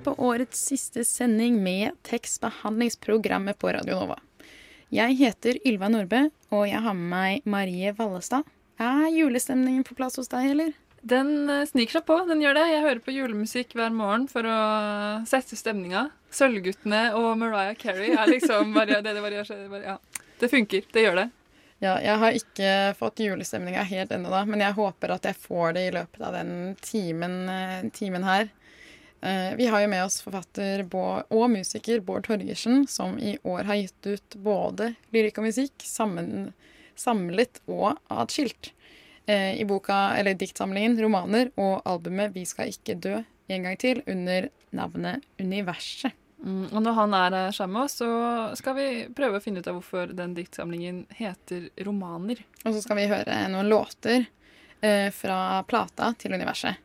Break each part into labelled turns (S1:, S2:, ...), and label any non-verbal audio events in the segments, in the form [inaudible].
S1: Hører på årets siste sending med tekstbehandlingsprogrammet på Radio Nova. Jeg heter Ylva Nordbø, og jeg har med meg Marie Vallestad. Er julestemningen på plass hos deg, eller?
S2: Den eh, sniker seg på. den gjør det. Jeg hører på julemusikk hver morgen for å sette stemninga. Sølvguttene og Mariah Carey er liksom [laughs] det, det, varierer ja. det funker. Det gjør det.
S1: Ja, jeg har ikke fått julestemninga helt ennå, da, men jeg håper at jeg får det i løpet av den timen, eh, timen her. Eh, Vi har jo med oss forfatter og musiker Bård Torgersen, som i år har gitt ut både lyrikk og musikk sammen, samlet og atskilt. Eh, I boka, eller diktsamlingen 'Romaner' og albumet 'Vi skal ikke dø' en gang til, under navnet 'Universet'.
S2: Mm, og når han er her sammen med oss, så skal vi prøve å finne ut av hvorfor den diktsamlingen heter Romaner.
S1: Og så skal vi høre noen låter eh, fra plata til universet.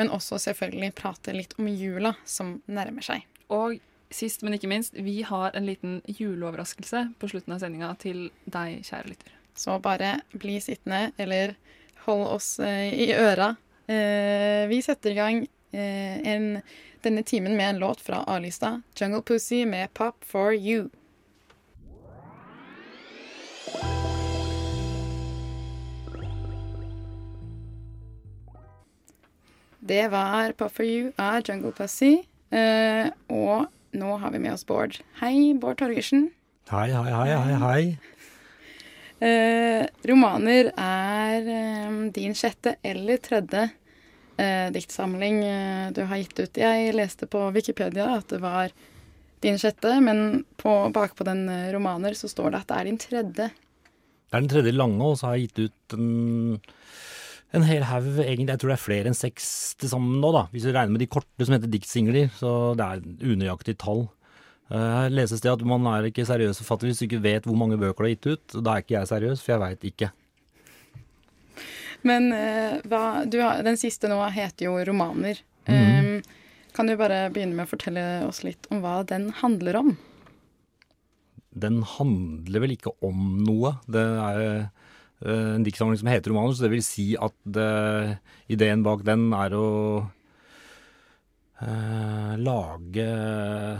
S1: Men også selvfølgelig prate litt om jula som nærmer seg.
S2: Og sist, men ikke minst, vi har en liten juleoverraskelse på slutten av sendinga til deg, kjære lytter.
S1: Så bare bli sittende, eller hold oss eh, i øra. Eh, vi setter i gang eh, en, denne timen med en låt fra A-lista, 'Jungle Pussy' med 'Pop for You'. Det var 'Pop for You' av Jungle Pussy. Uh, og nå har vi med oss Bård. Hei, Bård Torgersen.
S3: Hei, hei, hei, hei, hei.
S1: Uh, romaner er um, din sjette eller tredje uh, diktsamling du har gitt ut. Jeg leste på Wikipedia at det var din sjette, men på, bakpå den romaner så står det at det er din tredje.
S3: Det er den tredje lange, og så har jeg gitt ut en, en hel haug, egentlig. Jeg tror det er flere enn seks til sammen nå, da. Hvis vi regner med de korte som heter diktsingler, så det er unøyaktig tall. Her leses det at man er ikke seriøs forfatter hvis du ikke vet hvor mange bøker du har gitt ut. Da er ikke jeg seriøs, for jeg veit ikke.
S1: Men eh, hva, du har, den siste nå heter jo romaner. Eh, kan du bare begynne med å fortelle oss litt om hva den handler om?
S3: Den handler vel ikke om noe. Det er eh, en diktsamling som heter romaner, så det vil si at eh, ideen bak den er å eh, lage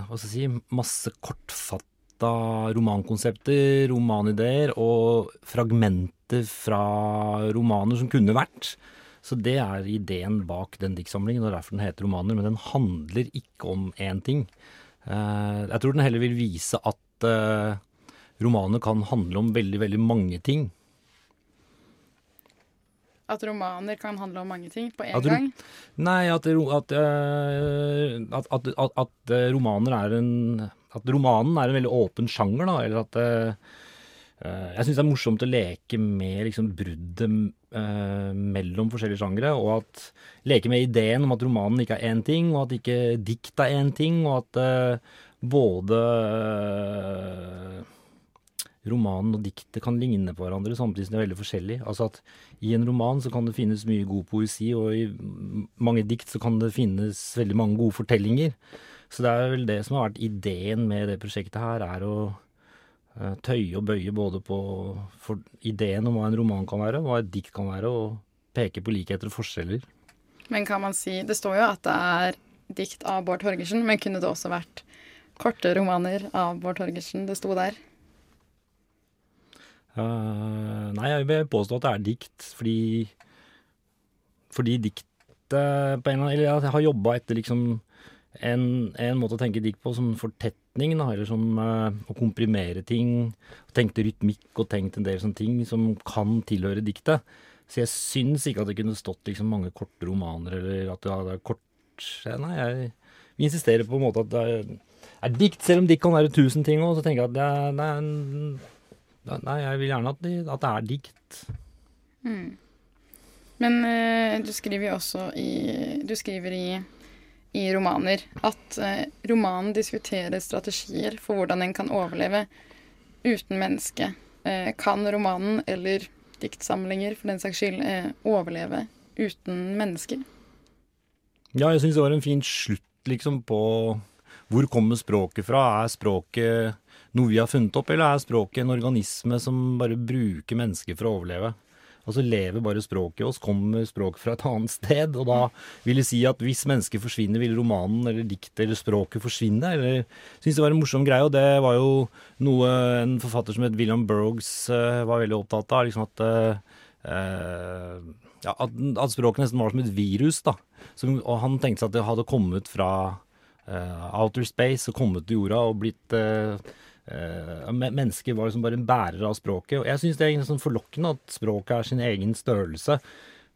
S3: hva skal jeg si, masse kortfatta romankonsepter, romanideer og fragmenter fra romaner som kunne vært. Så det er ideen bak den diktsamlingen, og derfor den heter romaner. Men den handler ikke om én ting. Eh, jeg tror den heller vil vise at eh, romaner kan handle om veldig, veldig mange ting.
S1: At romaner kan handle om mange ting på én gang?
S3: Nei, at, at, eh, at, at, at, at eh, romaner er en At romanen er en veldig åpen sjanger, da. Eller at eh, Jeg syns det er morsomt å leke med liksom bruddet mellom forskjellige sjangere, og at leke med ideen om at romanen ikke er én ting, og at ikke dikt er én ting, og at både romanen og diktet kan ligne på hverandre samtidig som de er veldig forskjellige. Altså at i en roman så kan det finnes mye god poesi, og i mange dikt så kan det finnes veldig mange gode fortellinger. Så det er vel det som har vært ideen med det prosjektet her, er å eh, tøye og bøye både på ideen om hva en roman kan være, hva et dikt kan være, og peke på likheter og forskjeller.
S1: Men kan man si Det står jo at det er dikt av Bård Torgersen, men kunne det også vært korte romaner av Bård Torgersen det sto der?
S3: Nei, jeg vil påstå at det er dikt, fordi Fordi diktet på en eller jeg har jobba etter liksom en, en måte å tenke dikt på som fortetning, da, eller som uh, å komprimere ting. Tenkt rytmikk og tenkt en del sånne ting som kan tilhøre diktet. Så jeg syns ikke at det kunne stått liksom mange korte romaner, eller at det er kort Nei, jeg vi insisterer på en måte at det er, er dikt, selv om dikt kan være tusen ting òg. Så tenker jeg at det er, det er en Nei, jeg vil gjerne at, de, at det er dikt.
S1: Men uh, du skriver jo også i Du skriver i, i romaner. At uh, romanen diskuterer strategier for hvordan en kan overleve uten menneske. Uh, kan romanen, eller diktsamlinger for den saks skyld, eh, overleve uten mennesker?
S3: Ja, jeg syns det var en fin slutt, liksom, på hvor kommer språket fra? Er språket noe vi har funnet opp, eller er språket en organisme som bare bruker mennesker for å overleve? Og så lever bare språket i oss, kommer språket fra et annet sted. Og da vil det si at hvis mennesket forsvinner, vil romanen eller diktet eller språket forsvinne? Eller syns det var en morsom greie, og det var jo noe en forfatter som het William Burroughs uh, var veldig opptatt av. liksom at uh, ja, at, at, språket nesten var som et virus. da. Som, og han tenkte seg at det hadde kommet fra uh, outer space og kommet til jorda og blitt uh, Uh, mennesker var liksom bare en bærer av språket. Og jeg syns det er sånn forlokkende at språket er sin egen størrelse.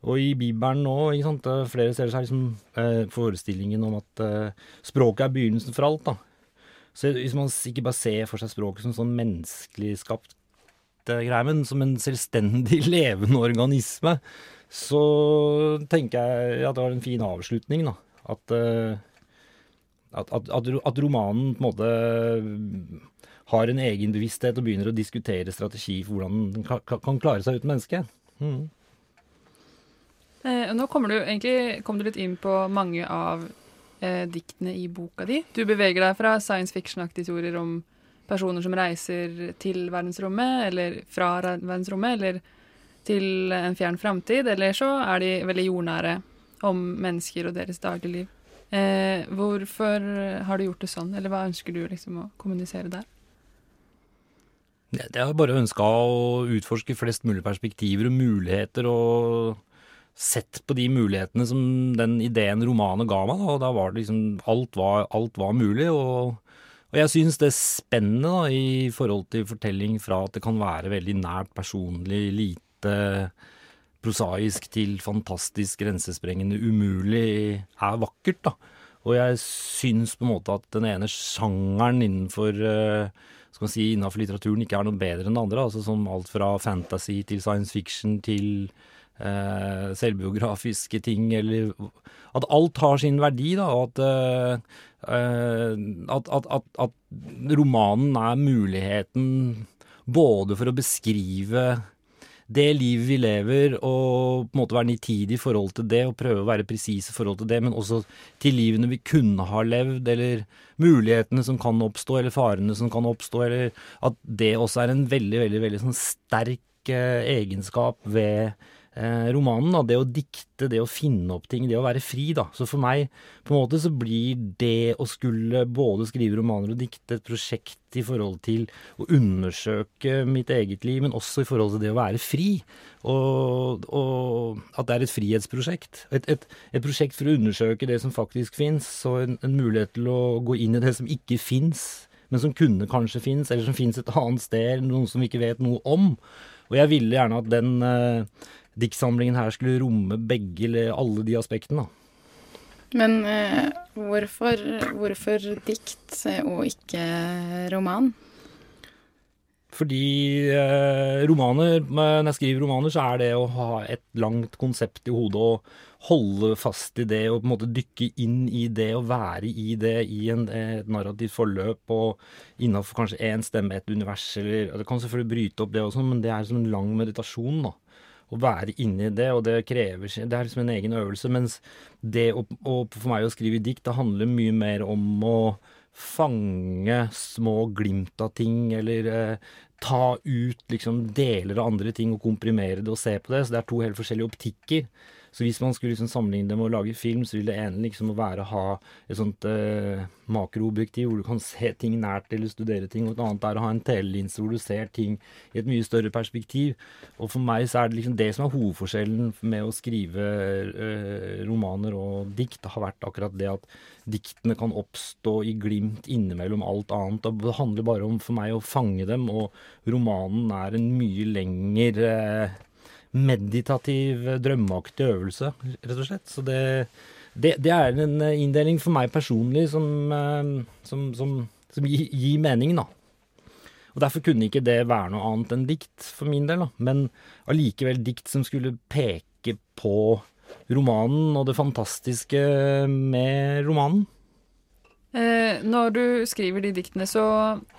S3: Og i Bibelen nå, ikke sant, flere steder så er liksom uh, forestillingen om at uh, språket er begynnelsen for alt. da. Så hvis man ikke bare ser for seg språket som sånn menneskelig skapt greie, men som en selvstendig [laughs] levende organisme, så tenker jeg at det var en fin avslutning, da. At, at, at, at romanen på en måte har en egen bevissthet og begynner å diskutere strategi for hvordan den kan klare seg uten mennesket. Mm.
S2: Eh, nå kommer du egentlig kom du litt inn på mange av eh, diktene i boka di. Du beveger deg fra science fiction-aktige om personer som reiser til verdensrommet, eller fra verdensrommet, eller til en fjern framtid, eller så er de veldig jordnære om mennesker og deres dagligliv. Eh, hvorfor har du gjort det sånn, eller hva ønsker du liksom å kommunisere der?
S3: Jeg har bare ønska å utforske flest mulig perspektiver og muligheter, og sett på de mulighetene som den ideen romanen ga meg. Da, og da var det liksom Alt var, alt var mulig. Og, og jeg syns det spennet i forhold til fortelling fra at det kan være veldig nært personlig, lite prosaisk til fantastisk grensesprengende umulig, er vakkert, da. Og jeg syns på en måte at den ene sjangeren innenfor uh, skal man si, innafor litteraturen ikke er noe bedre enn andre. altså Som alt fra fantasy til science fiction til eh, selvbiografiske ting, eller At alt har sin verdi, da, og at, eh, at, at, at romanen er muligheten både for å beskrive det livet vi lever, og på en måte være nitidig i forhold til det, og prøve å være presis i forhold til det, men også til livene vi kunne ha levd, eller mulighetene som kan oppstå, eller farene som kan oppstå, eller at det også er en veldig, veldig, veldig sånn sterk eh, egenskap ved romanen. Da. Det å dikte, det å finne opp ting, det å være fri. da. Så for meg på en måte så blir det å skulle både skrive romaner og dikte et prosjekt i forhold til å undersøke mitt eget liv, men også i forhold til det å være fri. Og, og at det er et frihetsprosjekt. Et, et, et, prosjekt for å undersøke det som faktisk fins, og en, en mulighet til å gå inn i det som ikke fins men som kunne kanskje finnes, eller som finnes et annet sted, noen som vi ikke vet noe om. Og jeg ville gjerne at den, uh, diktsamlingen her skulle romme begge eller alle de aspektene.
S1: Men eh, hvorfor, hvorfor, dikt og ikke roman?
S3: Fordi eh, romaner, når jeg skriver romaner, så er det å ha et langt konsept i hodet og holde fast i det og på en måte dykke inn i det og være i det i en, et narrativt forløp og innafor kanskje én stemme, et univers eller Det kan selvfølgelig bryte opp det også, men det er som en lang meditasjon, da å være inni det, og det krever Det er liksom en egen øvelse. Mens det å, å, for meg å skrive dikt, det handler mye mer om å fange små glimt av ting, eller eh, ta ut liksom deler av andre ting og komprimere det og se på det. Så det er to helt forskjellige optikker. Så hvis man skulle liksom sammenligne det med å lage film, så vil det ene liksom være å ha et sånt eh, makroobjektiv hvor du kan se ting nært eller studere ting, og et annet er å ha en telelinse hvor du ser ting i et mye større perspektiv. Og for meg så er det liksom det som er hovedforskjellen med å skrive eh, romaner og dikt, har vært akkurat det at diktene kan oppstå i glimt innimellom alt annet. Det handler bare om for meg å fange dem, og romanen er en mye lengre eh, meditativ, drømmeaktig øvelse, rett og slett. Så det, det, det er en inndeling for meg personlig som, eh, som, som, som gir, gir, mening, da. Og Derfor kunne ikke det være noe annet enn dikt, for min del. da. Men allikevel dikt som skulle peke på romanen og det fantastiske med romanen.
S2: Eh, når du skriver de diktene, så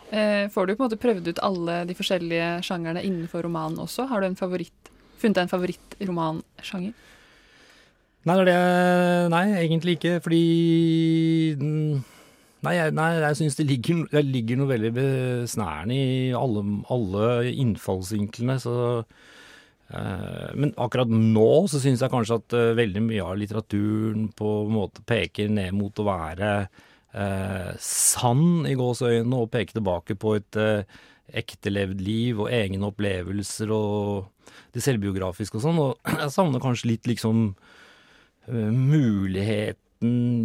S2: eh, får du på en måte prøvd ut alle de forskjellige sjangerne innenfor romanen også. Har du en favoritt, funnet deg en favorittromansjanger?
S3: Nei, det er Nei, egentlig ikke, fordi Nei, jeg, nei, jeg syns det det ligger noe veldig besnærende i alle, alle innfallsvinklene, så eh, Men akkurat nå så syns jeg kanskje at eh, veldig mye av litteraturen på en måte peker ned mot å være eh, sann i gåseøynene, og peker tilbake på et eh, ektelevd liv og egne opplevelser og det selvbiografiske og sånn. Og [clears throat] jeg savner kanskje litt liksom muligheten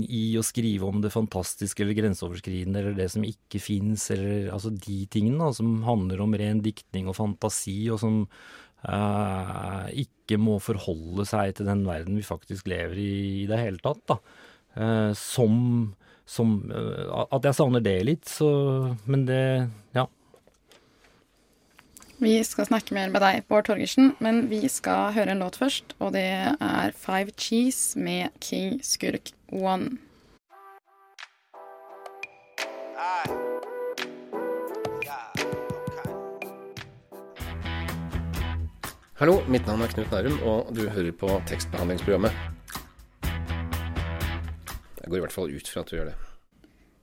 S3: i å skrive om det fantastiske eller grenseoverskridende eller det som ikke fins, eller altså de tingene da, som handler om ren diktning og fantasi, og som eh, ikke må forholde seg til den verden vi faktisk lever i i det hele tatt. da. Eh, som, som eh, At jeg savner det litt, så Men det Ja.
S1: Vi skal snakke mer med deg, Bård Torgersen, men vi skal høre en låt først. Og det er Five Cheese med King Skurk One.
S4: Hallo, mitt navn er Knut Nærum, og du hører på tekstbehandlingsprogrammet. Jeg går i hvert fall ut fra at du gjør det.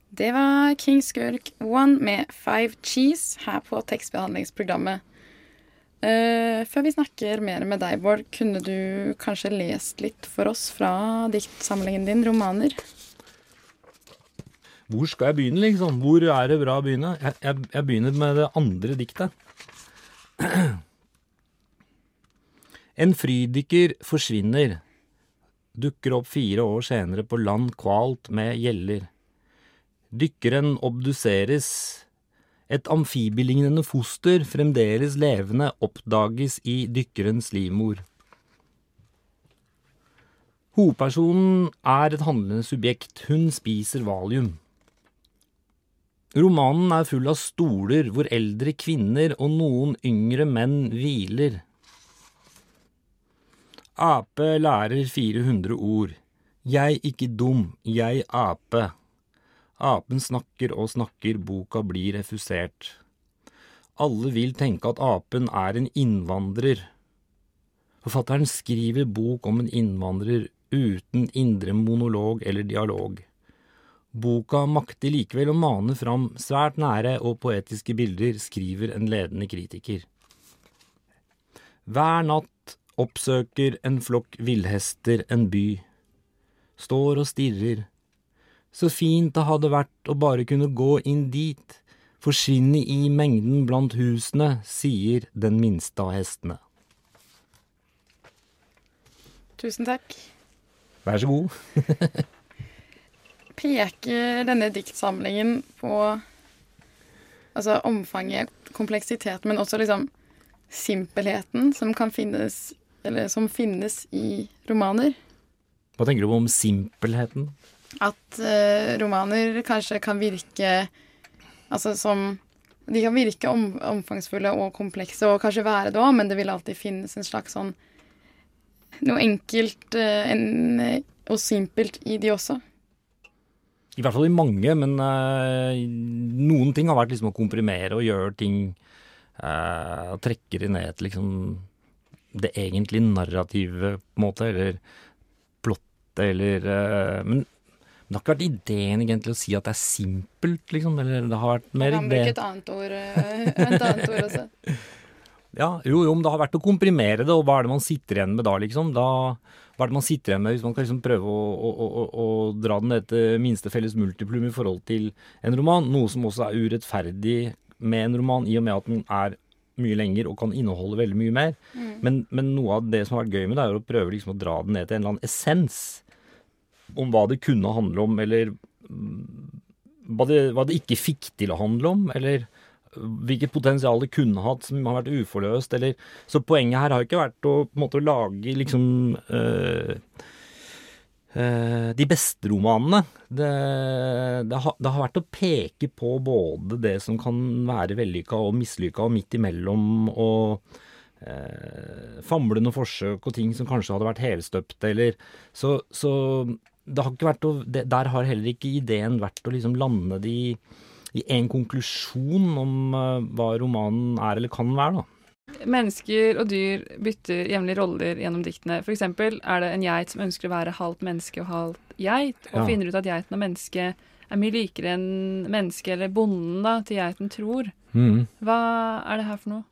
S1: Det var King Skurk One med Five Cheese her på tekstbehandlingsprogrammet. Uh, før vi snakker mer med deg, Bård, kunne du kanskje lest litt for oss fra diktsamlingen din, romaner?
S3: Hvor skal jeg begynne, liksom? Hvor er det bra å begynne? Jeg, jeg, jeg begynner med det andre diktet. [clears throat] En frydykker forsvinner, dukker opp fire år senere på land kvalt med gjeller. Dykkeren obduseres. Et amfibielignende foster, fremdeles levende, oppdages i dykkerens livmor. Hovedpersonen er et handlende subjekt, hun spiser valium. Romanen er full av stoler hvor eldre kvinner og noen yngre menn hviler. Ape lærer 400 ord. Jeg ikke dum, jeg ape. Apen snakker og snakker, boka blir refusert. Alle vil tenke at apen er en innvandrer. Forfatteren skriver bok om en innvandrer uten indre monolog eller dialog. Boka makter likevel å mane fram svært nære og poetiske bilder, skriver en ledende kritiker. Hver natt oppsøker en flokk villhester en by. Står og stirrer. Så fint det hadde vært å bare kunne gå inn dit, forsvinne i mengden blant husene, sier den minste av hestene.
S1: Tusen takk.
S3: Vær så god. [laughs]
S1: Peker denne diktsamlingen på altså omfanget, kompleksiteten, men også liksom simpelheten som kan finnes, eller som finnes i romaner?
S3: Hva tenker du om simpelheten?
S1: At eh, romaner kanskje kan virke Altså som De kan virke om, omfangsfulle og komplekse, og kanskje være det òg, men det vil alltid finnes en slags sånn Noe enkelt eh, en, og simpelt i de også.
S3: I hvert fall i mange, men uh, noen ting har vært liksom å komprimere og gjøre ting uh, trekke det ned til liksom det egentlige narrativet, på en måte, eller plottet, eller uh, Men det har ikke vært ideen egentlig å si at det er simpelt, liksom. Eller det har vært mer
S1: Man kan
S3: idé
S1: bruke et annet ord, eh, [laughs] et annet ord også.
S3: Ja, jo, jo, men det har vært å komprimere det, og hva er det man sitter igjen med da, liksom? Da, hva er det man sitter igjen med hvis man kan liksom prøve å, å, å, å dra den ned til minste felles multiplum i forhold til en roman? Noe som også er urettferdig med en roman, i og med at den er mye lenger og kan inneholde veldig mye mer. Men, men noe av det som har vært gøy med det, er å prøve liksom å dra den ned til en eller annen essens om hva det kunne handle om, eller hva det, hva det ikke fikk til å handle om, eller hvilket potensial det kunne hatt som har vært uforløst, eller Så poenget her har ikke vært å på en måte lage liksom øh, øh, de beste romanene. Det, det, har, det har vært å peke på både det som kan være vellykka og mislykka, og midt imellom, og eh, famlende forsøk og ting som kanskje hadde vært helstøpte, eller Så, så har å, det, Der har heller ikke ideen vært å liksom lande det i, i en konklusjon om eh, hva romanen er eller kan være, da.
S2: Mennesker og dyr bytter jevnlig roller gjennom diktene. For eksempel er det en geit som ønsker å være halvt menneske og halvt geit, og
S3: Ja.
S2: finner ut at geiten og mennesket er mye likere enn mennesket eller bonden da, til geiten tror. Hva er det her for noe?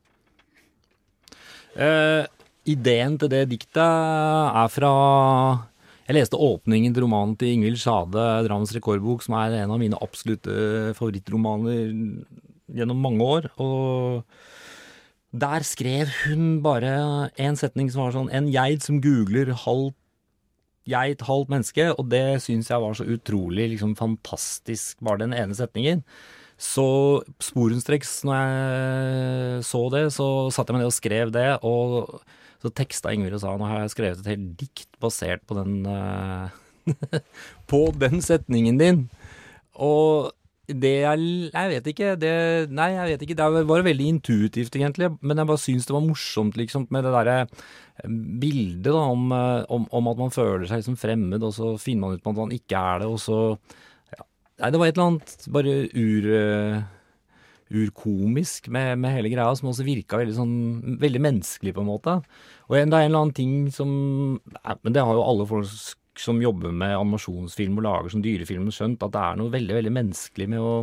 S3: Eh, ideen til det diktet er fra Jeg leste åpningen til romanen til Ingvild Sjade, 'Drammens rekordbok', som er en av mine absolutte favorittromaner gjennom mange år. Og der skrev hun bare en setning som var sånn 'En geit som googler halvt geit, halvt menneske', og det syns jeg var så utrolig liksom, fantastisk, bare den ene setningen. Så sporenstreks, når jeg så det, så satte jeg meg ned og skrev det, og så teksta Ingvild og sa nå har jeg skrevet et helt dikt basert på den eh, [laughs] På den setningen din. Og det jeg Jeg vet ikke. Det Nei, jeg vet ikke. Det var veldig intuitivt, egentlig. Men jeg bare syns det var morsomt, liksom, med det derre bildet da, om, eh, om, om at man føler seg liksom fremmed, og så finner man ut at man ikke er det, og så ja. Nei, det var et eller annet bare ur... eh, urkomisk med, med hele greia, som også virka veldig sånn veldig menneskelig, på en måte. Og det er en eller annen ting som Men det har jo alle folk som jobber med animasjonsfilm og lager som dyrefilm skjønt, at det er noe veldig, veldig menneskelig med å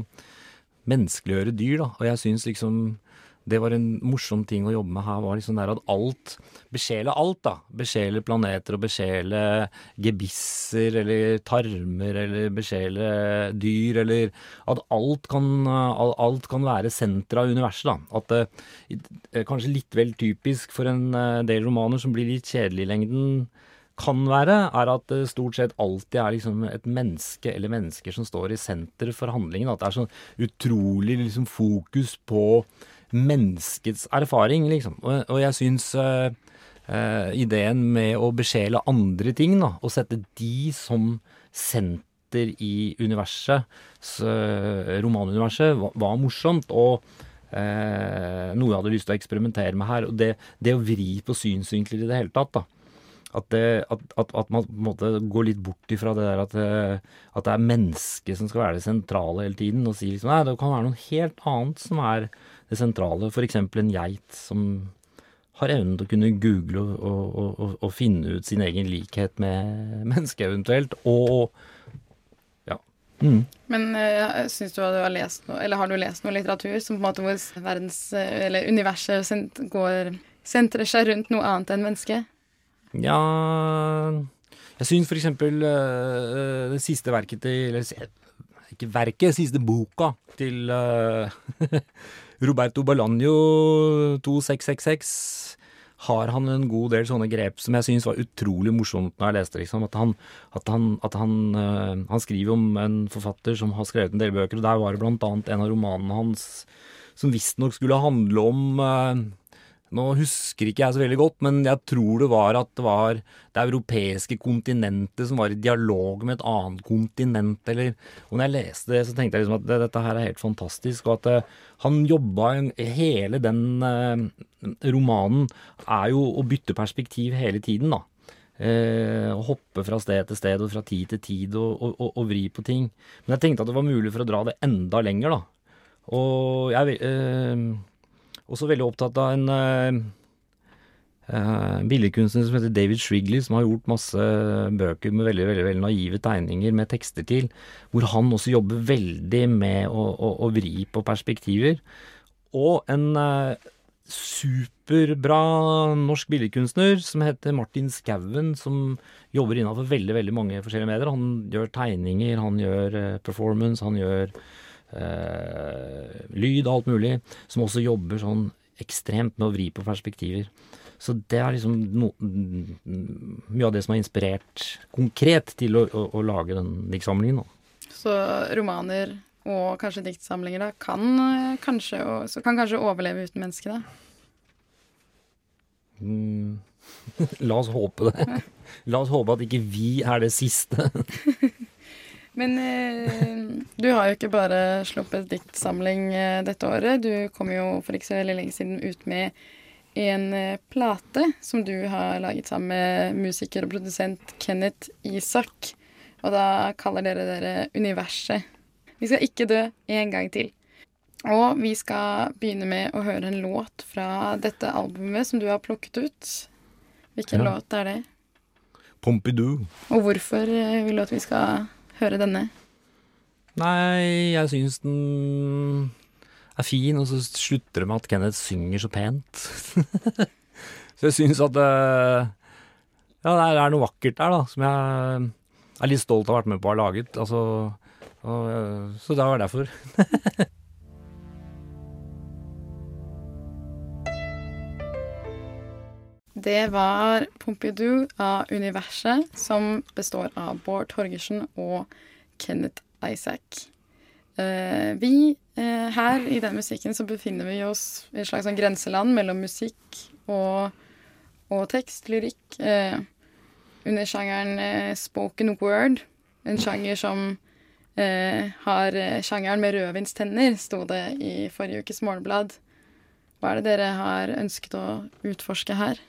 S3: menneskeliggjøre dyr, da. Og jeg syns liksom det var en morsom ting å jobbe med her, var liksom der at alt Besjele alt, da. Besjele planeter og besjele gebisser eller tarmer eller besjele dyr, eller at alt kan, alt kan være senteret av universet, da. At det eh, kanskje litt vel typisk for en eh, del romaner som blir litt kjedelig i lengden, kan være, er at det stort sett alltid er liksom et menneske eller mennesker som står i senteret for handlingen. At det er sånn utrolig liksom fokus på menneskets erfaring, liksom. Og, og jeg syns uh, uh, ideen med å besjele andre ting, da, og sette de som senter i universet, romanuniverset, var, var morsomt. og eh, noe jeg hadde lyst til å eksperimentere med her. Og det, det å vri på synsvinkler i det hele tatt, da. At, det, at, at, at man på en måte går litt bort ifra det der at, at det er mennesket som skal være det sentrale hele tiden, og si liksom nei, det kan være noe helt annet som er det sentrale. F.eks. en geit som har evnen til å kunne google og, og, og, og, finne ut sin egen likhet med [laughs] mennesket eventuelt, og ja. Mm.
S1: Men uh, syns du at du har lest noe, eller har du lest noe litteratur som på en måte hvor verdens, eh, eller universet sent, går, sentrer seg rundt noe annet enn mennesket?
S3: Ja Jeg syns for eksempel øh, det siste verket til verket, siste boka til uh, [laughs] Roberto Balaño 2666 har han en god del sånne grep som jeg syns var utrolig morsomt når jeg leste. Liksom. At, han, at, han, at han, uh, han skriver om en forfatter som har skrevet en del bøker, og der var det annet en av romanene hans som visstnok skulle handle om øh, nå husker ikke jeg så veldig godt, men jeg tror det var at det var det europeiske kontinentet som var i dialog med et annet kontinent, eller Og når jeg leste det, så tenkte jeg liksom at dette her er helt fantastisk, og at eh, han jobba Hele den eh, romanen er jo å bytte perspektiv hele tiden, da. Eh, hoppe fra sted til sted og fra tid til tid og, og, og, og vri på ting. Men jeg tenkte at det var mulig for å dra det enda lenger, da. Og jeg eh, også veldig opptatt av en uh, billedkunstner som heter David Shrigley, som har gjort masse bøker med veldig, veldig, veldig naive tegninger med tekster til, hvor han også jobber veldig med å, å, å vri på perspektiver. Og en uh, superbra norsk billedkunstner som heter Martin Skauen, som jobber innenfor veldig, veldig mange forskjellige medier. Han gjør tegninger, han gjør performance, han gjør eh, lyd og alt mulig, som også jobber sånn ekstremt med å vri på perspektiver. Så det er liksom no, mm, mye av det som har inspirert konkret til å, å, å lage den diktsamlingen. Da.
S1: Så romaner og kanskje diktsamlinger da, kan, eh, kanskje, så kan kanskje overleve uten mennesket, da?
S3: Mm. [laughs] La oss håpe det. [laughs] La oss håpe at ikke vi er det siste. [laughs]
S1: Men eh, du har jo ikke bare sluppet diktsamling eh, dette året. Du kom jo for ikke så veldig lenge siden ut med en eh, plate som du har laget sammen med musiker og produsent Kenneth Isak. Og da kaller dere dere Universet. Vi skal ikke dø en gang til. Og vi skal begynne med å høre en låt fra dette albumet som du har plukket ut. Hvilken
S3: Ja.
S1: låt er det?
S3: Pompidou.
S1: Og hvorfor vil du at vi skal høre denne?
S3: Nei, jeg syns den er fin, og så slutter det med at Kenneth synger så pent. [laughs] så jeg syns at eh, Ja, det er, noe vakkert der, da, som jeg er litt stolt av å ha vært med på å ha laget. Altså, og, eh, så det var derfor. [laughs]
S1: Det var Pompidou av Universet, som består av Bård Torgersen og Kenneth Isaac. Eh, vi eh, her i den musikken så befinner vi oss i et slags sånn grenseland mellom musikk og, og tekst, lyrikk, eh, under sjangeren spoken word. En sjanger som har sjangeren med rødvinstenner, sto det i forrige ukes Morgenblad. Hva er det dere har ønsket å utforske her?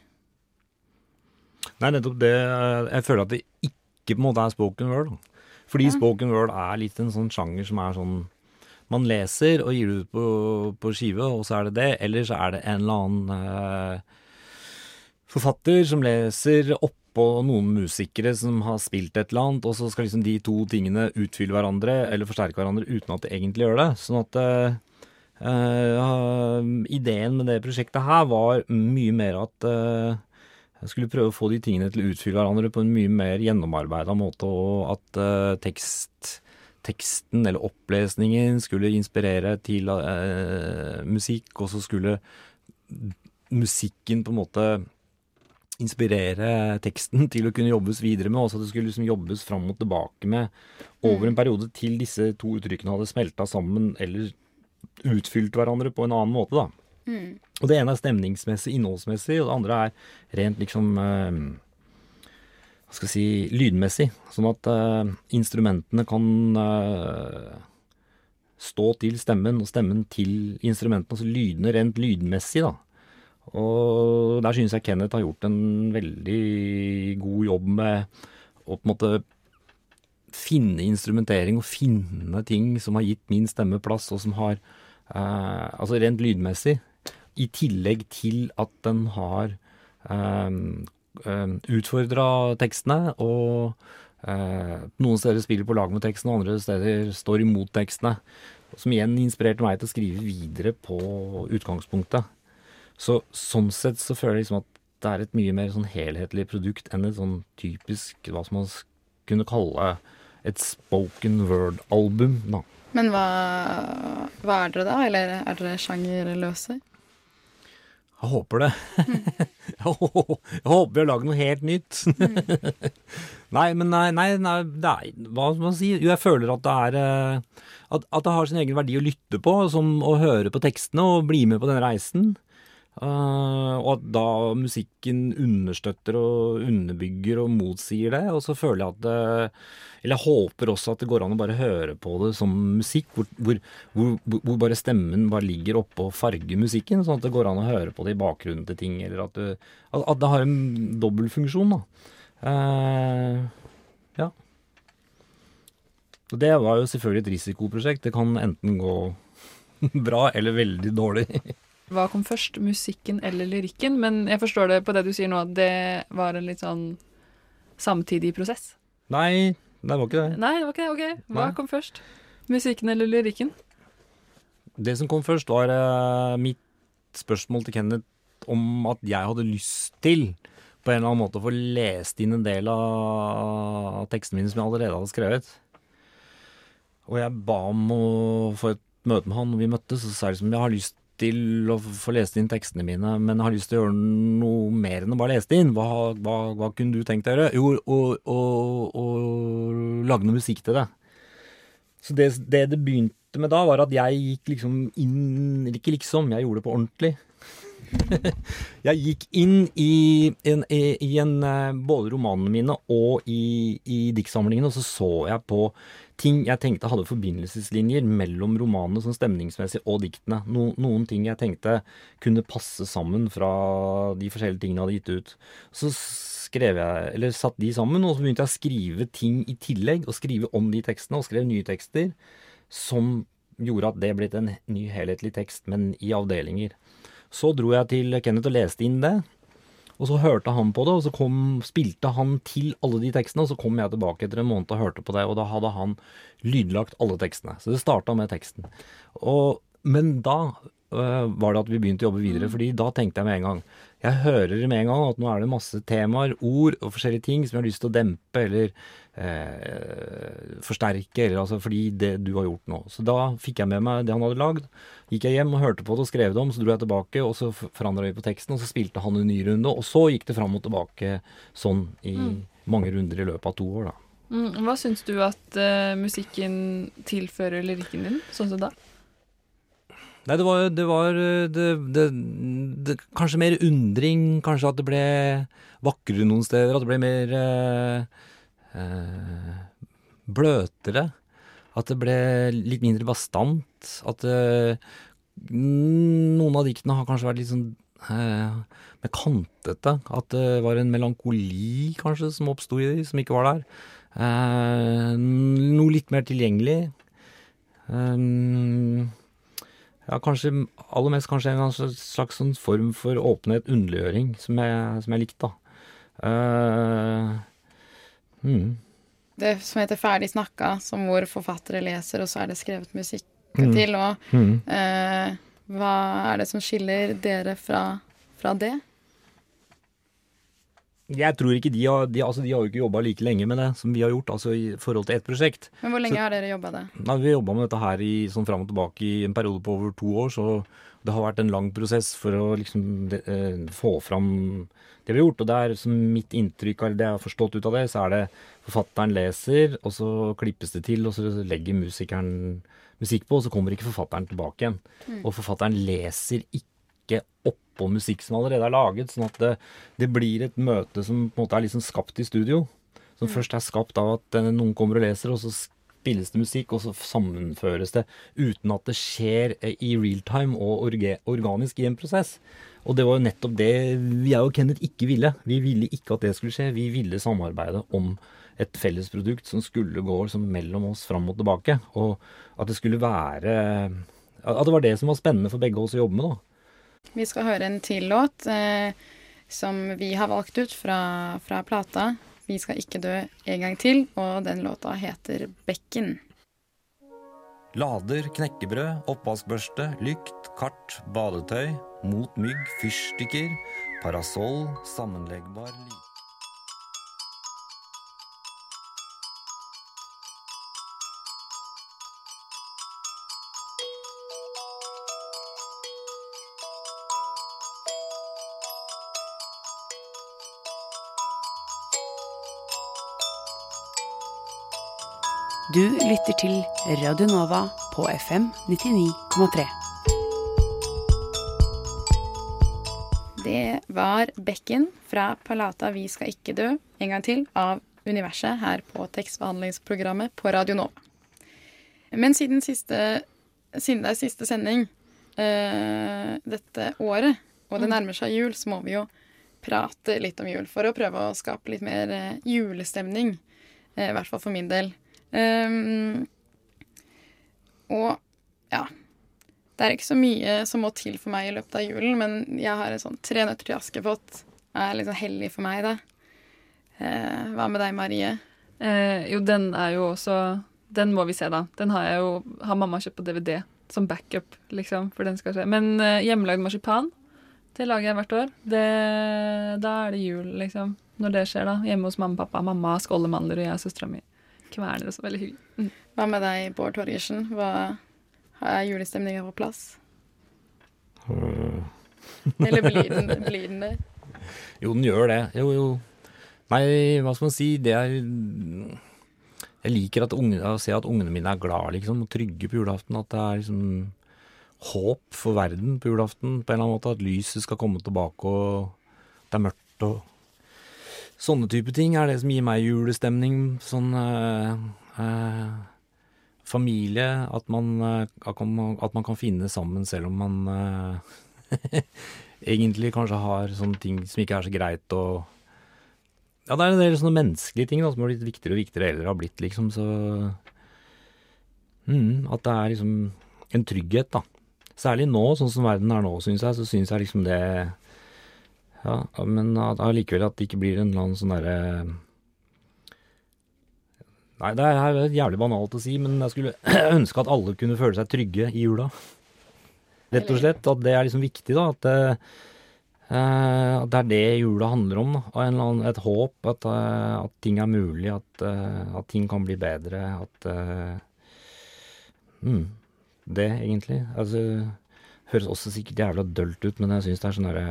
S3: Nei, nettopp det. eh, Jeg føler at det ikke på en måte er spoken word. Fordi Fordi spoken word er litt en sånn sjanger som er sånn Man leser og gir det ut på, på skive, og så er det det. Eller så er det en eller annen eh, forfatter som leser opp på noen musikere som har spilt et eller annet, og så skal liksom de to tingene utfylle hverandre eller forsterke hverandre uten at de egentlig gjør det. Sånn at uh, uh, ideen med det prosjektet her var mye mer at eh, jeg skulle prøve å få de tingene til å utfylle hverandre på en mye mer gjennomarbeida måte, og at eh, tekst, teksten eller opplesningen skulle inspirere til eh, musikk, og så skulle musikken på en måte inspirere teksten [laughs] til å kunne jobbes videre med, også at det skulle liksom jobbes fram og tilbake med over en periode til disse to uttrykkene hadde smelta sammen eller utfylt hverandre på en annen måte, da. Og det ene er stemningsmessig, innholdsmessig, og det andre er rent liksom eh, Hva skal jeg si lydmessig. Sånn at eh, instrumentene kan eh, stå til stemmen, og stemmen til instrumentene. Altså lydene rent lydmessig, da. Og der synes jeg Kenneth har gjort en veldig god jobb med å på en måte finne instrumentering og finne ting som har gitt min stemme plass, og som har eh, Altså rent lydmessig. I tillegg til at den har um, utfordra tekstene, og eh, noen steder spiller på lag med teksten, og andre steder står imot tekstene. Som igjen inspirerte meg til å skrive videre på utgangspunktet. Så sånn sett så føler jeg liksom at det er et mye mer sånn helhetlig produkt enn et sånn typisk hva som man kunne kalle et spoken word-album, da.
S1: Men hva, hva er dere da, eller er dere sjangerløse?
S3: Jeg håper det. [laughs] jeg hå- jeg håper vi har laget noe helt nytt. [laughs] nei, men nei, nei, nei er, hva skal man si? Jo, jeg føler at det er eh, at, at det har sin egen verdi å lytte på, som å høre på tekstene og bli med på den reisen. Eh, og at da musikken understøtter og underbygger og motsier det. Og så føler jeg at det, Eller jeg håper også at det går an å bare høre på det som musikk, hvor, hvor, hvor, hvor- bare stemmen bare ligger oppe og farger musikken, sånn at det går an å høre på det i bakgrunnen til ting, eller at, du, at, at det har en dobbeltfunksjon, da. Uh, ja. Så det var jo selvfølgelig et risikoprosjekt. Det kan enten gå [laughs] bra eller veldig dårlig.
S2: Hva kom først, musikken eller lyrikken? Men jeg forstår det på det du sier nå, at det var en litt sånn samtidig prosess.
S3: Nei, det var ikke det.
S2: Nei, det var ikke det. Ok, hva
S3: Nei.
S2: kom først? Musikken eller lyrikken?
S3: Det som kom først, var uh, mitt spørsmål til Kenneth om at jeg hadde lyst til på en eller annen måte å få lest inn en del av tekstene mine som jeg allerede hadde skrevet. Og jeg ba om å få et møte med han, og vi møttes, og så sa jeg liksom jeg har lyst til å få lest inn tekstene mine, men jeg har lyst til å gjøre noe mer enn å bare lese det inn. Hva, hva, hva kunne du tenkt deg å gjøre? Jo, å, å, lage noe musikk til det. Så det, det det begynte med da, var at jeg gikk liksom inn ikke liksom, jeg gjorde det på ordentlig. [laughs] Jeg gikk inn i, en, i, en, eh, både romanene mine og i, i diktsamlingene, og så så jeg på ting jeg tenkte hadde forbindelseslinjer mellom romanene sånn stemningsmessig og diktene. No, noen ting jeg tenkte kunne passe sammen fra de forskjellige tingene jeg hadde gitt ut. Så skrev jeg, eller satt de sammen, og så begynte jeg å skrive ting i tillegg, og skrive om de tekstene, og skrev nye tekster som gjorde at det ble en ny helhetlig tekst, men i avdelinger. Så dro jeg til Kenneth og leste inn det. Og så hørte han på det, og så kom, spilte han til alle de tekstene. Og så kom jeg tilbake etter en måned og hørte på det, og da hadde han lydlagt alle tekstene. Så det starta med teksten. Og, men da var det at vi begynte å jobbe videre, fordi da tenkte jeg med en gang Jeg hører med en gang at nå er det masse temaer, ord og forskjellige ting som jeg har lyst til å dempe eller eh, forsterke, eller altså fordi det du har gjort nå. Så da fikk jeg med meg det han hadde lagd. Gikk jeg hjem og hørte på det og skrev det om, så dro jeg tilbake, og så forandra vi på teksten, og så spilte han en ny runde, og så gikk det fram og tilbake sånn i mm. mange runder i løpet av to år, da.
S2: Mm, hva syns du at uh, musikken tilfører lyrikken din, sånn som da?
S3: Nei, det var, det var det, det, Kanskje mer undring. Kanskje at det ble vakrere noen steder. At det ble mer eh, eh, bløtere. At det ble litt mindre bastant. At eh, noen av diktene har kanskje vært litt sånn eh, mer kantete. At det var en melankoli kanskje som oppsto i de, som ikke var der. Eh, noe litt mer tilgjengelig. Um, ja, kanskje aller mest kanskje en slags sånn form for åpenhet, underliggjøring, som jeg, som jeg likte, da. Uh,
S1: hmm. Det som heter Ferdig snakka, som hvor forfattere leser, og så er det skrevet musikk mm. til. Og mm. uh, hva er det som skiller dere fra, fra det?
S3: Jeg tror ikke de har De, altså, de har jo ikke jobba like lenge med det som vi har gjort, altså i forhold til ett prosjekt.
S1: Men hvor lenge så, har dere jobba det?
S3: Nei, Vi jobba med dette her i, sånn fram og tilbake i en periode på over to år, så det har vært en lang prosess for å liksom de, eh, få fram det vi har gjort. Og det er som mitt inntrykk, av det jeg har forstått ut av det, så er det forfatteren leser, og så klippes det til, og så legger musikeren musikk på, og så kommer ikke forfatteren tilbake igjen. Mm. Og forfatteren leser ikke opp på musikk som allerede er laget. Sånn at det, det blir et møte som på en måte er liksom skapt i studio. Som mm. først er skapt av at noen kommer og leser, og så spilles det musikk, og så sammenføres det uten at det skjer i real time og organisk i en prosess. Og det var jo nettopp det jeg og Kenneth ikke ville. Vi ville ikke at det skulle skje. Vi ville samarbeide om et felles produkt som skulle gå liksom mellom oss fram og tilbake. Og at det skulle være At det var det som var spennende for begge oss å jobbe med, da.
S1: Vi skal høre en til låt eh, som vi har valgt ut fra, fra, plata. Vi skal ikke dø en gang til, og den låta heter Bekken.
S3: Lader, knekkebrød, oppvaskbørste, lykt, kart, badetøy, mot mygg, fyrstikker, parasoll, sammenleggbar
S5: Du lytter til Radio Nova på FM 99,3.
S1: Det var Bekken fra Palata Vi skal ikke dø en gang til av Universet her på tekstbehandlingsprogrammet på Radio Nova. Men siden, siste, siden det er siste sending uh, dette året, og det mm. nærmer seg jul, så må vi jo prate litt om jul for å prøve å skape litt mer uh, julestemning. Uh, I hvert fall for min del. Um, og ja. Det er ikke så mye som må til for meg i løpet av julen, men jeg har en sånn Tre nøtter til Askepott er liksom hellig for meg, da. Uh, hva med deg, Marie?
S2: Uh, jo, den er jo også Den må vi se, da. Den har jeg jo Har mamma kjøpt på DVD som backup, liksom, for den skal skje. Men uh, hjemmelagd marsipan, det lager jeg hvert år. Det, da er det jul, liksom. Når det skjer, da. Hjemme hos mamma og pappa. Mamma skåler mandler, og jeg og søstera mi kverner det så veldig hyggelig. Mm.
S1: Hva med deg, Bård Torgersen? Hva er julestemninga på plass? Eller blir den, [laughs] blir den det?
S3: Jo, den gjør det. Jo, jo. Nei, hva skal man si. Det er Jeg liker at unge, å se at ungene mine er glad liksom, og trygge på julaften. At det er liksom håp for verden på julaften, på en eller annen måte. At lyset skal komme tilbake, og det er mørkt og Sånne type ting er det som gir meg julestemning. Sånn eh, eh, familie, at man, eh, at man, kan finne sammen selv om man eh, [laughs] egentlig kanskje har sånne ting som ikke er så greit å Ja, det er en del sånne menneskelige ting da, som har blitt viktigere og viktigere eller har blitt, liksom, så mm, At det er liksom en trygghet, da. Særlig nå, sånn som verden er nå, syns jeg, så syns jeg liksom det Ja, men allikevel at det ikke blir en eller annen sånn derre Nei, det er jævlig banalt å si, men jeg skulle [clears throat] ønske at alle kunne føle seg trygge i jula. Rett og slett. At det er liksom viktig, da. At det, eh, at det er det jula handler om. da. Annen, et håp. At, eh, at ting er mulig. At, eh, at ting kan bli bedre. At eh, mm, Det, egentlig. Altså, høres også sikkert jævla dølt ut, men jeg syns det er sånn derre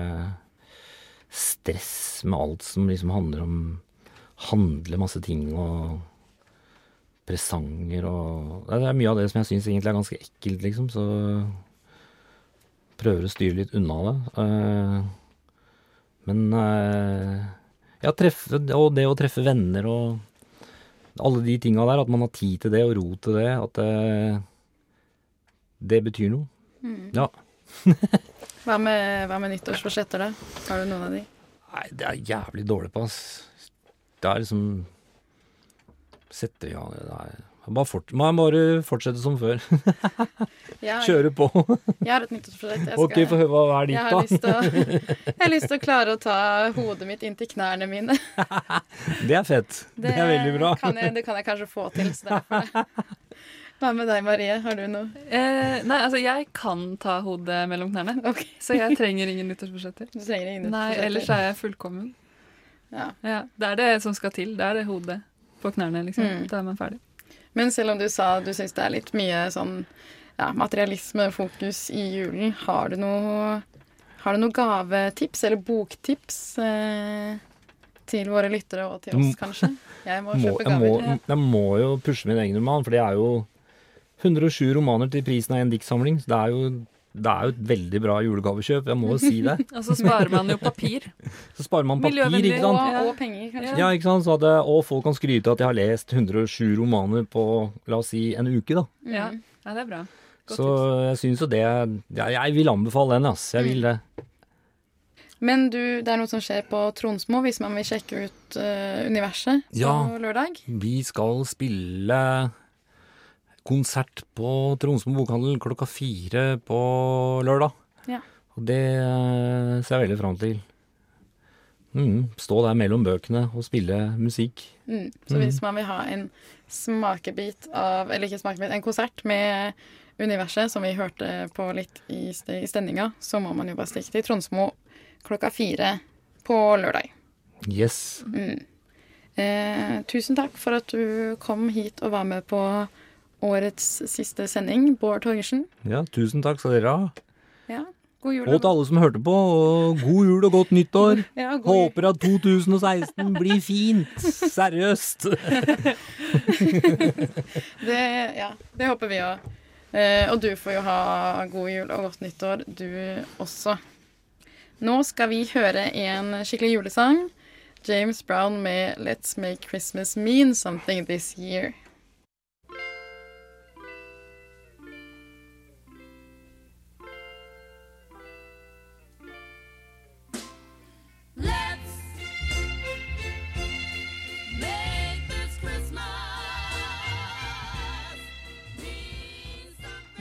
S3: stress med alt som liksom handler om Handle masse ting og presanger og Det er mye av det som jeg syns egentlig er ganske ekkelt, liksom, så prøver å styre litt unna det. Eh, men eh, ja, treffe, og det å treffe venner og alle de tinga der, at man har tid til det og ro til det, at det, det betyr noe. Ja. [laughs]
S1: Hva med, hva med nyttårsforsetter, da? Har du noen av de?
S3: Nei, det er jævlig dårlig på, ass. Det er liksom Sette i gang det er bare, fort, man bare fortsette som før. [laughs] Kjøre på. [laughs]
S1: jeg har et nyttårsforsett. Jeg,
S3: Ok, få høre hva er ditt, da. [laughs]
S1: jeg har lyst til å klare å ta hodet mitt inntil knærne mine.
S3: Det er fett. Det, er veldig bra.
S1: Kan jeg, det kan jeg kanskje få til. Så derfor. Hva med deg, Marie? Har du noe?
S2: Eh, nei, altså jeg kan ta hodet mellom knærne, [laughs]
S1: Okay.
S2: så jeg trenger ingen nyttårsforsetter.
S1: Du trenger ingen
S2: Nei, ellers er jeg fullkommen.
S1: ja.
S2: Ja, det er det som skal til. Det er det hodet på knærne, liksom.
S1: Mm.
S2: Da er man ferdig.
S1: Men selv om du sa du syns det er litt mye sånn ja, materialismefokus i julen, har du noe har du noen gavetips eller boktips eh, til våre lyttere og til oss, kanskje? Jeg må [laughs] kjøpe gaver.
S3: jeg, må, jeg må jo pushe min egen roman, for det er jo 107 romaner til prisen av en diktsamling. Det er jo det er jo et veldig bra julegavekjøp, jeg må jo si det. [laughs]
S2: Og så sparer man jo papir. [laughs]
S3: Så sparer man papir, ikke sant.
S1: Og, og penger, kanskje.
S3: Ja, ikke sant? Så det- og folk kan skryte av at de har lest 107 romaner på, la oss si, en uke, da.
S1: Mm.
S2: Ja, ja det er bra. Godt
S3: Så
S2: tips.
S3: jeg syns jo det ja, Jeg vil anbefale den, ass. Jeg vil det.
S1: Men du, det er noe som skjer på Tronsmo hvis man vil sjekke ut uh, universet
S3: Ja.
S1: på lørdag.
S3: Vi skal spille konsert på Tromsmo bokhandel klokka fire på lørdag.
S1: Ja.
S3: Og det eh, ser jeg veldig fram til. Mm, stå der mellom bøkene og spille musikk.
S1: Mm. Så hvis man vil ha en smakebit av Eller ikke smakebit, en konsert med universet, som vi hørte på litt i, i stemninga, så må man jo bare stikke til Tronsmo klokka fire på lørdag.
S3: Yes.
S1: Mm. Eh, tusen takk for at du kom hit og var med på årets siste sending, Bård Torgersen.
S3: Ja, tusen takk skal dere ha.
S1: Ja, god jul.
S3: Og til alle som hørte på, og god jul og godt nyttår. [laughs]
S1: Ja, god.
S3: Håper at 2016 blir fint. Seriøst. [laughs]
S1: Det, ja, det håper vi òg. Eh, og du får jo ha god jul og godt nyttår, du også. Nå skal vi høre en skikkelig julesang. James Brown med 'Let's Make Christmas Mean Something This Year'.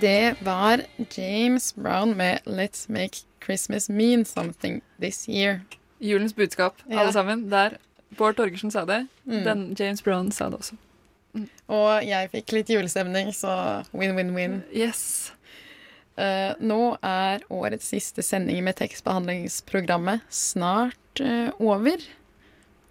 S1: Det var James Brown med 'Let's Make Christmas Mean Something This Year'.
S2: Julens budskap,
S1: Ja.
S2: alle sammen. Der Bård Torgersen sa det.
S1: Mm.
S2: Den James Brown sa det også.
S1: Og jeg fikk litt julestemning, så win-win-win.
S2: Yes.
S1: Uh, nå er årets siste sending med tekstbehandlingsprogrammet snart uh, over.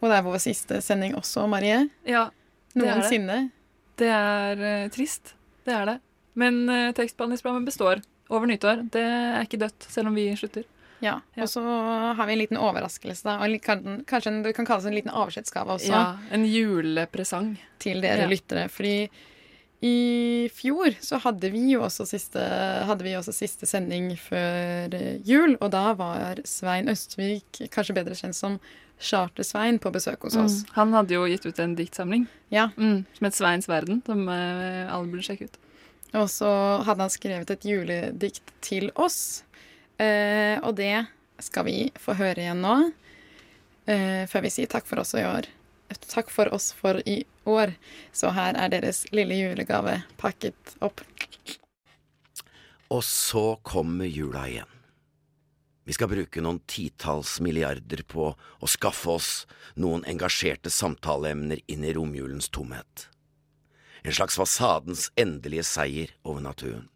S1: Og det er vår siste sending også, Marie.
S2: Ja, Det er det.
S1: Noensinne.
S2: det er uh, trist. Det er det. Men uh, tekstbehandlingsprogrammet består over nyttår. Det er ikke dødt, selv om vi slutter.
S1: Ja. Og så har vi en liten overraskelse, da. Og kanskje en, det kan kalles en liten avskjedsgave også
S2: Ja, En julepresang.
S1: til dere
S2: Ja.
S1: lyttere. Fordi I fjor så hadde vi jo også siste, også siste sending før eh, jul, og da var Svein Østvik, kanskje bedre kjent som Charter-Svein, på besøk hos oss.
S2: Mm. Han hadde jo gitt ut en diktsamling
S1: Ja,
S2: mm, som het Sveins verden, som eh, alle burde sjekke ut.
S1: Og så hadde han skrevet et juledikt til oss, eh, og det skal vi få høre igjen nå, eh, før vi sier takk for oss i år. Takk for oss for i år. Så her er deres lille julegave pakket opp.
S6: Og så kommer jula igjen. Vi skal bruke noen titalls milliarder på å skaffe oss noen engasjerte samtaleemner inn i romjulens tomhet. En slags fasadens endelige seier over naturen.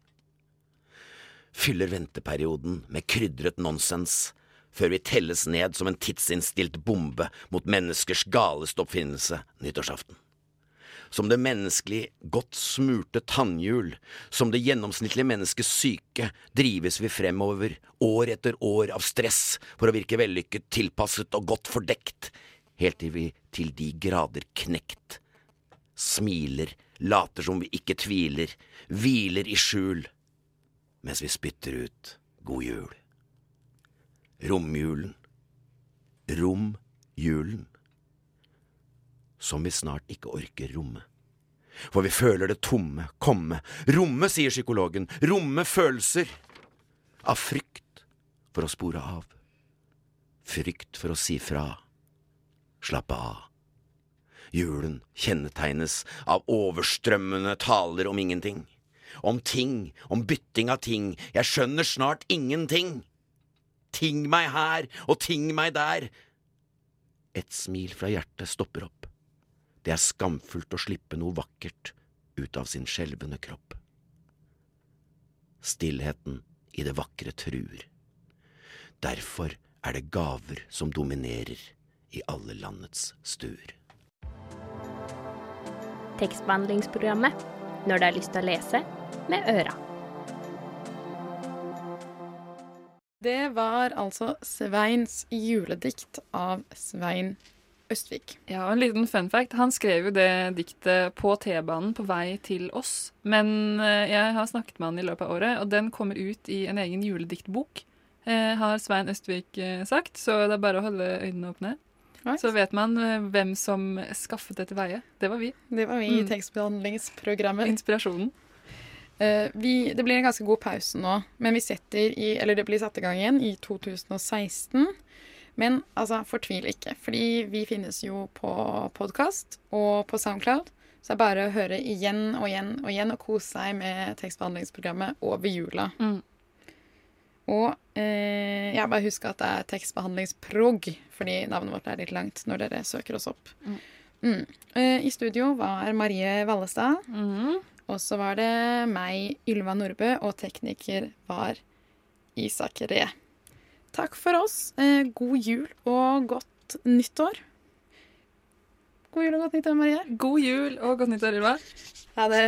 S6: Fyller venteperioden med krydret nonsens før vi telles ned som en tidsinnstilt bombe mot menneskers galeste oppfinnelse nyttårsaften. Som det menneskelig godt smurte tannhjul, som det gjennomsnittlige menneskets syke, drives vi fremover, år etter år av stress for å virke vellykket, tilpasset og godt fordekt, helt til vi til de grader knekt. Smiler, later som vi ikke tviler, hviler i skjul, mens vi spytter ut god jul. Romjulen. Romjulen. Som vi snart ikke orker romme. For vi føler det tomme komme. Romme, sier psykologen. Romme følelser. Av frykt for å spore av. Frykt for å si fra. Slappe av. Julen kjennetegnes av overstrømmende taler om ingenting. Om ting, om bytting av ting. Jeg skjønner snart ingenting. Ting meg her og ting meg der. Et smil fra hjertet stopper opp. Det er skamfullt å slippe noe vakkert ut av sin skjelvende kropp. Stillheten i det vakre truer. Derfor er det gaver som dominerer i alle landets stuer.
S7: Tekstbehandlingsprogrammet når du har lyst til å lese med øra.
S1: Det var altså Sveins juledikt av Svein Østvik.
S2: Ja, og En liten fun fact. Han skrev jo det diktet på T-banen på vei til oss. Men eh, jeg har snakket med han i løpet av året, og den kommer ut i en egen julediktbok. Eh, har Svein Østvik eh, sagt, så det er bare å holde øynene åpne.
S1: Right.
S2: Så vet man eh, hvem som skaffet det til veie. Det var vi.
S1: Det var vi i
S2: Mm.
S1: tekstbehandlingsprogrammet.
S2: Inspirasjonen.
S1: Uh, vi, det blir en ganske god pause nå, men vi setter i, eller det blir satt i gang igjen i 2016. Men altså, fortvil ikke, fordi vi finnes jo på podkast og på Soundcloud. Så det er bare å høre igjen og igjen og igjen og kose seg med tekstbehandlingsprogrammet over jula.
S2: Mm.
S1: Og eh, jeg bare husker at det er tekstbehandlingsprog, fordi navnet vårt er litt langt når dere søker oss opp.
S2: Mm.
S1: Mm. Eh, I studio var Marie Vallestad.
S2: Mm.
S1: Og så var det meg, Ylva Nordbø, og tekniker var Isak Ree. Takk for oss. Eh, god jul og godt nyttår. God jul og godt nyttår, Marie.
S2: God jul og godt nyttår, Ylva.
S1: Ha det.